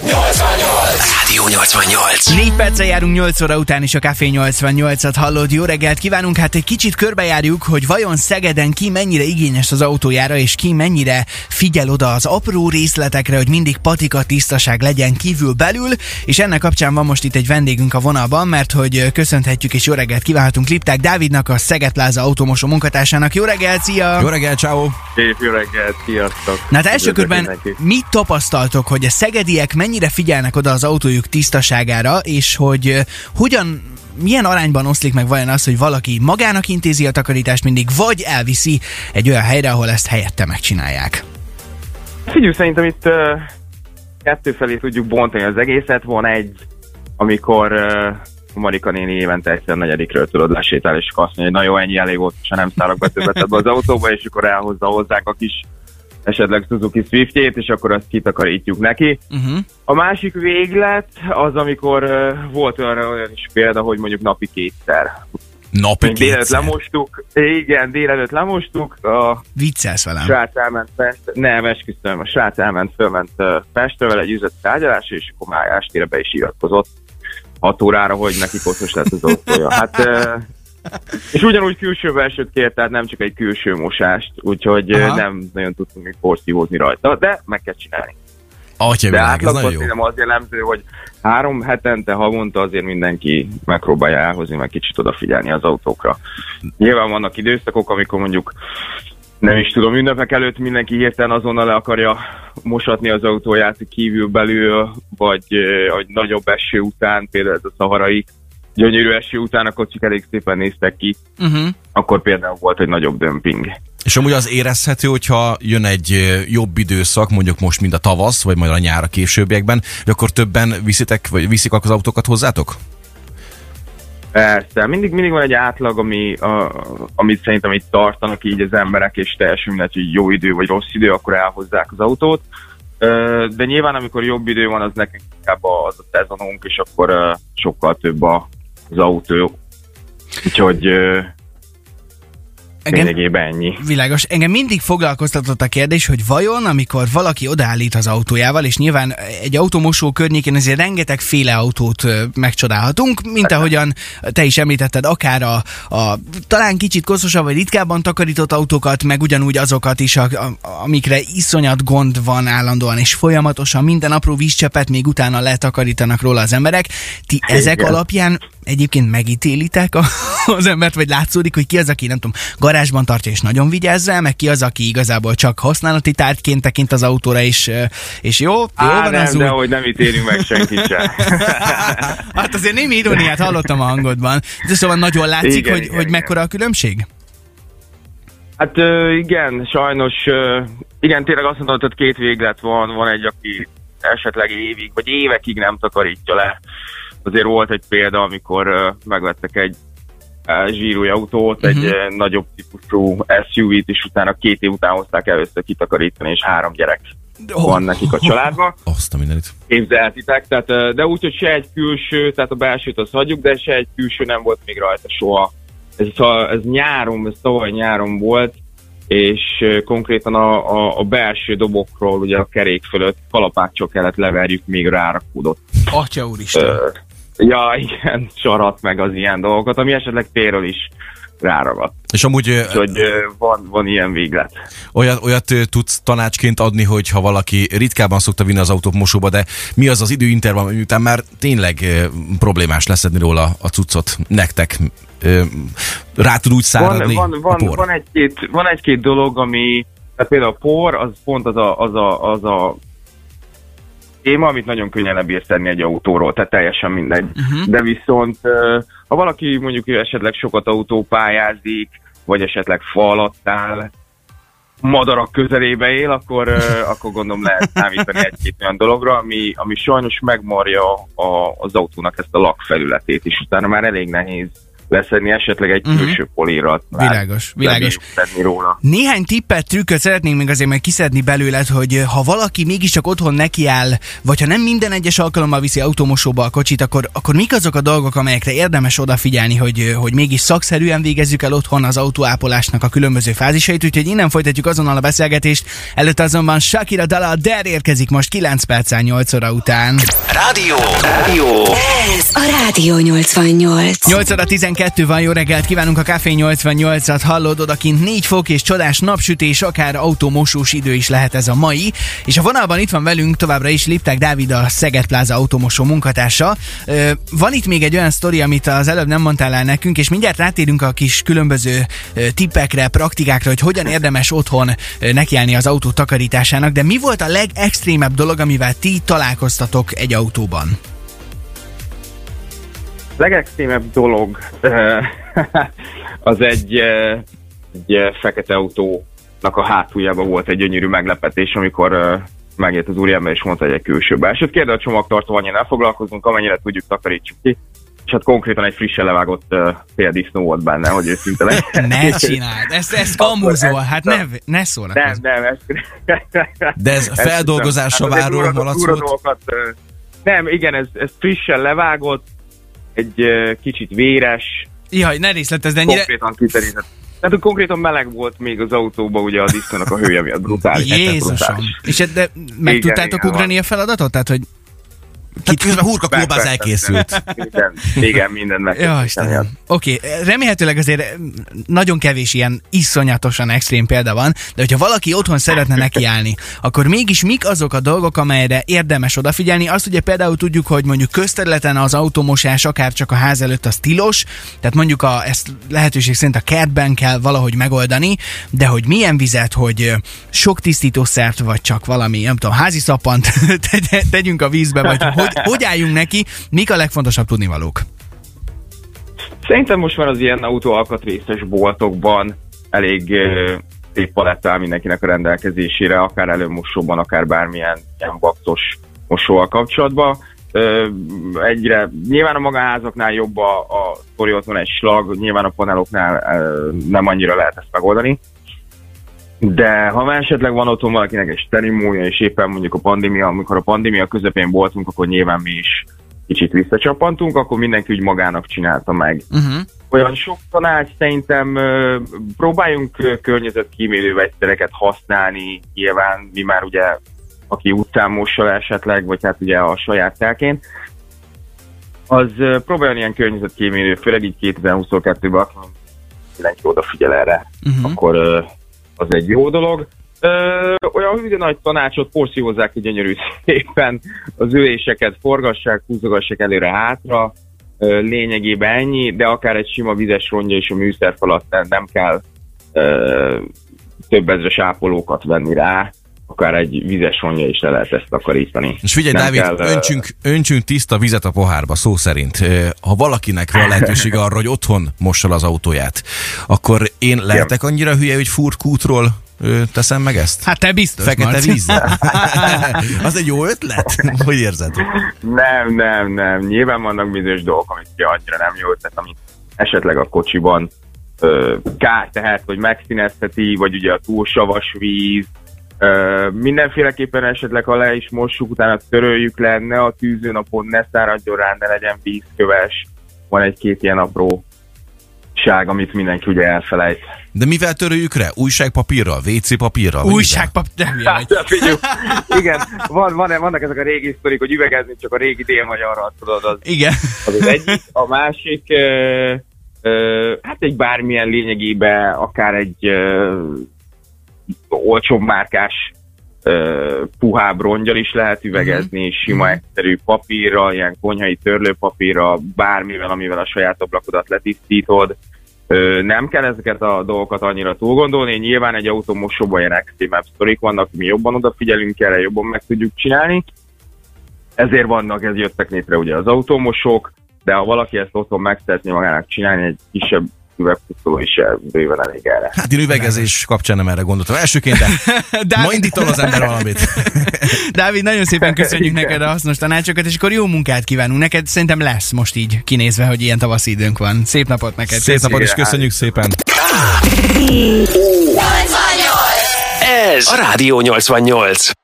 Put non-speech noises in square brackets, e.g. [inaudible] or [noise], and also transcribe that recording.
88! Rádió 88. 4 perccel járunk 8 óra után is a Café 88-at hallod. Jó reggelt kívánunk! Hát egy kicsit körbejárjuk, hogy vajon Szegeden ki mennyire igényes az autójára, és ki mennyire figyel oda az apró részletekre, hogy mindig patika tisztaság legyen kívül belül, és ennek kapcsán van most itt egy vendégünk a vonalban, mert hogy köszönhetjük és jó reggelt kívánhatunk Lipták Dávidnak, a Szeged Plaza automosó munkatársának. Jó reggelt, szia! Jó reggel, ciao. Szép jó reggelt, sziasztok! Na hát első körben mit tapasztaltok, hogy a szegediek mennyire figyelnek oda az autójuk tisztaságára, és hogy hogyan milyen arányban oszlik meg vajon az, hogy valaki magának intézi a takarítást mindig, vagy elviszi egy olyan helyre, ahol ezt helyette megcsinálják? Figyelj, szerintem itt kettő felé tudjuk bontani az egészet. Van egy, amikor uh, Marika néni évente egyszer negyedikről tudod lesétál, és akkor azt mondja, hogy na jó, ennyi elég volt, és nem szállok be többet ebbe az autóba, és akkor elhozza hozzánk a kis esetleg Suzuki Swiftjét, és akkor azt kitakarítjuk neki. Uh-huh. A másik véglet az, amikor uh, volt olyan, olyan is példa, hogy mondjuk napi kétszer. Napi Még délelőtt kétszer. lemostuk, igen, délelőtt lemostuk, a Viccelsz velem. srác elment Pest, nem, esküszöm, a srác elment, fölment uh, Pestre vele egy üzleti tárgyalásra, és akkor már estére be is iratkozott 6 órára, hogy neki koszos lett az autója. Hát, uh, [laughs] és ugyanúgy külső belsőt kért, tehát nem csak egy külső mosást, úgyhogy Aha. nem nagyon tudtunk még porszívózni rajta, de meg kell csinálni. Atya De átlagban szerintem az jellemző, hogy három hetente, havonta azért mindenki megpróbálja elhozni, meg kicsit odafigyelni az autókra. Nyilván vannak időszakok, amikor mondjuk nem is tudom, ünnepek előtt mindenki hirtelen azonnal le akarja mosatni az autóját kívül belül, vagy, vagy nagyobb eső után, például ez a szaharai gyönyörű eső után a kocsik elég szépen néztek ki, Uh-huh. akkor például volt egy nagyobb dömping. És amúgy az érezhető, hogyha jön egy jobb időszak, mondjuk most mind a tavasz, vagy majd a nyár a későbbiekben, hogy akkor többen viszitek, vagy viszik az autókat hozzátok? Persze, mindig, mindig van egy átlag, ami, a, amit szerintem itt tartanak így az emberek, és teljesen mindegy, hogy jó idő vagy rossz idő, akkor elhozzák az autót. De nyilván, amikor jobb idő van, az nekünk inkább az a szezonunk, és akkor sokkal több a- az autó. Úgyhogy Engem, lényegében ennyi. Világos. Engem mindig foglalkoztatott a kérdés, hogy vajon, amikor valaki odaállít az autójával, és nyilván egy automosó környékén azért rengeteg féle autót megcsodálhatunk, mint ahogyan te is említetted, akár a, a talán kicsit koszosabb vagy ritkábban takarított autókat, meg ugyanúgy azokat is, a, a, amikre iszonyat gond van állandóan, és folyamatosan minden apró vízcsepet még utána letakarítanak róla az emberek. Ti ezek Igen. alapján egyébként megítélitek a, az embert, vagy látszódik, hogy ki az, aki nem tudom, garázsban tartja és nagyon vigyázz rá, meg ki az, aki igazából csak használati tárgyként tekint az autóra, és, ö, és jó, jó Á, van nem, az de úgy. hogy nem ítélünk meg senkit sem. [laughs] hát azért némi iróniát hallottam a hangodban. De szóval nagyon látszik, Igen, hogy, igen, hogy igen. mekkora a különbség? Hát igen, sajnos, igen, tényleg azt mondod, hogy két véglet van, van egy, aki esetleg évig, vagy évekig nem takarítja le. Azért volt egy példa, amikor megvettek egy ö, zsírói autót, egy Mhm. nagyobb típusú SUV-t, és utána két év után hozták először kitakarítani, és három gyerek van nekik a családban. [laughs] Azt a mindenit. Képzelhetitek, tehát, de úgy, hogy se egy külső, tehát a belsőt azt hagyjuk, de se egy külső nem volt még rajta soha. Ez, szóval- ez nyáron, ez tavaly nyáron volt, és konkrétan a, a, a belső dobokról, ugye a kerék fölött kalapáccsal kellett leverjük, még rárakódott. Atya úristen. Ö, ja, igen, [laughs] sarat meg az ilyen dolgokat, ami esetleg térről is ráragadt. És amúgy Úgyhogy ö, van, van ilyen véglet. olyat, olyat tudsz tanácsként adni, hogy ha valaki ritkában szokta vinni az autót mosóba, de mi az az időintervall, miután már tényleg problémás leszedni róla a cuccot nektek, rá tud úgy Van, száradni van, van, por? van, egy-két, van egy-két dolog, ami, tehát például a por, az pont az a, az a, az a téma, amit nagyon könnyen lebírsz tenni egy autóról, tehát teljesen mindegy. Uh-huh. De viszont, ha valaki mondjuk esetleg sokat autópályázik, vagy esetleg fa alatt áll, madarak közelébe él, akkor, [laughs] akkor gondolom lehet számítani egy-két olyan dologra, ami, ami sajnos megmarja a, az autónak ezt a lakfelületét, és utána már elég nehéz leszedni, esetleg egy Mhm. külső polírat. Világos, világos. Róla. Néhány tippet, trükköt szeretnénk még azért majd kiszedni belőled, hogy eh, ha valaki mégiscsak otthon nekiáll, vagy ha nem minden egyes alkalommal viszi automosóba a kocsit, akkor, akkor mik azok a dolgok, amelyekre érdemes odafigyelni, hogy, eh, hogy mégis szakszerűen végezzük el otthon az autóápolásnak a különböző fázisait, úgyhogy innen folytatjuk azonnal a beszélgetést. Előtte azonban Shakira Dala Der érkezik most 9 perccel 8 óra után. Rádió. Rádió. Ez a Rádió 88. 8 óra 12 van, jó reggelt kívánunk a Café 88-at, hallod odakint 4 fok és csodás napsütés, akár automosós idő is lehet ez a mai. És a vonalban itt van velünk továbbra is Lipták Dávid, a Szeged Pláza automosó munkatársa. Van itt még egy olyan sztori, amit az előbb nem mondtál el nekünk, és mindjárt rátérünk a kis különböző tippekre, praktikákra, hogy hogyan érdemes otthon nekiállni az autó takarításának, de mi volt a legextrémebb dolog, amivel ti találkoztatok egy autóban? Legextrémebb dolog eh, [laughs] az egy, eh, egy eh, fekete autónak a hátuljában volt egy gyönyörű meglepetés, amikor megjött az úriember és mondta, hogy egy külső belsőt. Kérde a csomagtartó, annyira foglalkozunk, amennyire tudjuk, takarítsuk ki. És hát konkrétan egy frissen levágott uh, féldisznó volt benne, hogy őszinte legyen. [laughs] Ne csináld, ezt, ezt kamuzol, hát ne, ne szólnak. Nem, nem, ez... De ez [laughs] feldolgozásra váró malac volt? Nem, igen, ez, ez frissen levágott, egy kicsit véres, Jaj, ne részletezd ennyire. konkrétan kiterített. Tehát konkrétan meleg volt még az autóban, ugye a disztónak a hője miatt brutális. Jézusom. brutális. És de meg Igen, tudtátok igen, ugrani a feladatot? Tehát, hogy Tehát közben hurka kolbász persze. elkészült. Minden, igen, minden meg. Ja, Istenem. Oké, remélhetőleg azért nagyon kevés ilyen iszonyatosan extrém példa van, de hogyha valaki otthon szeretne nekiállni, akkor mégis mik azok a dolgok, amelyre érdemes odafigyelni? Azt ugye például tudjuk, hogy mondjuk közterületen az automosás akár csak a ház előtt az tilos, tehát mondjuk a, ezt lehetőség szerint a kertben kell valahogy megoldani, de hogy milyen vizet, hogy ö, sok tisztítószert, vagy csak valami, nem tudom, házi szappant [laughs] tegy- tegyünk a vízbe, vagy hogy, [laughs] hogy álljunk neki, mik a legfontosabb tudnivalók? Szerintem most már az ilyen autóalkatrészes boltokban elég szép paletta áll mindenkinek a rendelkezésére, akár előmosóban, akár bármilyen ilyen baktos mosóval kapcsolatban. Ö, egyre, nyilván a magaházaknál jobb a, a sztori, ott van egy slag, nyilván a paneloknál ö, nem annyira lehet ezt megoldani. De ha már esetleg van otthon valakinek egy sterimója, és éppen mondjuk a pandémia, amikor a pandémia közepén voltunk, akkor nyilván mi is kicsit visszacsapantunk, akkor mindenki úgy magának csinálta meg Uh-huh. olyan sok tanács szerintem próbáljunk környezetkímélő vegyszereket használni, nyilván mi már ugye, aki utcán mossa le esetleg, vagy hát ugye a saját telként, az próbáljon ilyen környezetkímélő, főleg így 2022-ben, akkor mindenki odafigyel erre, Uh-huh. akkor az egy jó dolog. Ö, olyan hűde nagy tanácsot porszívozzák ki gyönyörű szépen, az üléseket forgassák, húzogassák előre-hátra, lényegében ennyi, de akár egy sima vizes rongya is a műszerfalat nem kell ö, több ezres ápolókat venni rá, akár egy vizes rongya is le lehet ezt takarítani. És figyelj, Nem Dávid, kell, öntsünk, öntsünk tiszta vizet a pohárba, szó szerint. Ha valakinek van lehetősége arra, hogy otthon mossa az autóját, akkor én lehetek annyira hülye, hogy furt kútról teszem meg ezt? Hát te biztos, Fekete Marci. vízzel? [laughs] Az egy jó ötlet? [laughs] Hogy érzed? Nem, nem, nem. Nyilván vannak bizonyos dolgok, amik ugye annyira nem jó ötlet, amit esetleg a kocsiban ö, kár tehet, vagy megszínezheti, vagy ugye a túlsavas víz. Mindenféleképpen esetleg, ha le is mossuk, utána töröljük le, ne a tűzőnapon, ne száradjon rá, ne legyen vízköves. Van egy-két ilyen apró ság, amit mindenki ugye elfelejt. De mivel töröljük rá? Újságpapírral? WC papírral? Vagy Újságpap... Nem. Hát, de figyelj, igen, van, van, vannak ezek a régi sztorik, hogy üvegezni csak a régi délmagyarral, tudod, az Igen. az az egyik. A másik, ö, ö, hát egy bármilyen lényegében, akár egy ö, olcsóbb márkás ö, puhább rongyal is lehet üvegezni, sima egyszerű papírral, ilyen konyhai törlőpapírral, bármivel, amivel a saját ablakodat letisztítod. Ö, nem kell ezeket a dolgokat annyira túl gondolni, nyilván egy autómosóban ilyen extrémebb sztorik vannak, mi jobban odafigyelünk erre, jobban meg tudjuk csinálni. Ezért vannak, ez jöttek létre ugye az autómosók, de ha valaki ezt otthon meg szeretné magának csinálni egy kisebb üvegpusztuló is eh, bőven elég erre. Hát én üvegezés kapcsán nem erre gondoltam elsőként, de [laughs] Dávid- ma indítom az ember valamit. [laughs] Dávid, nagyon szépen köszönjük [laughs] neked a hasznos tanácsokat, és akkor jó munkát kívánunk. Neked szerintem lesz most így kinézve, hogy ilyen tavaszi időnk van. Szép napot neked. Szép napot, és köszönjük szépen. Ez a Rádió 88.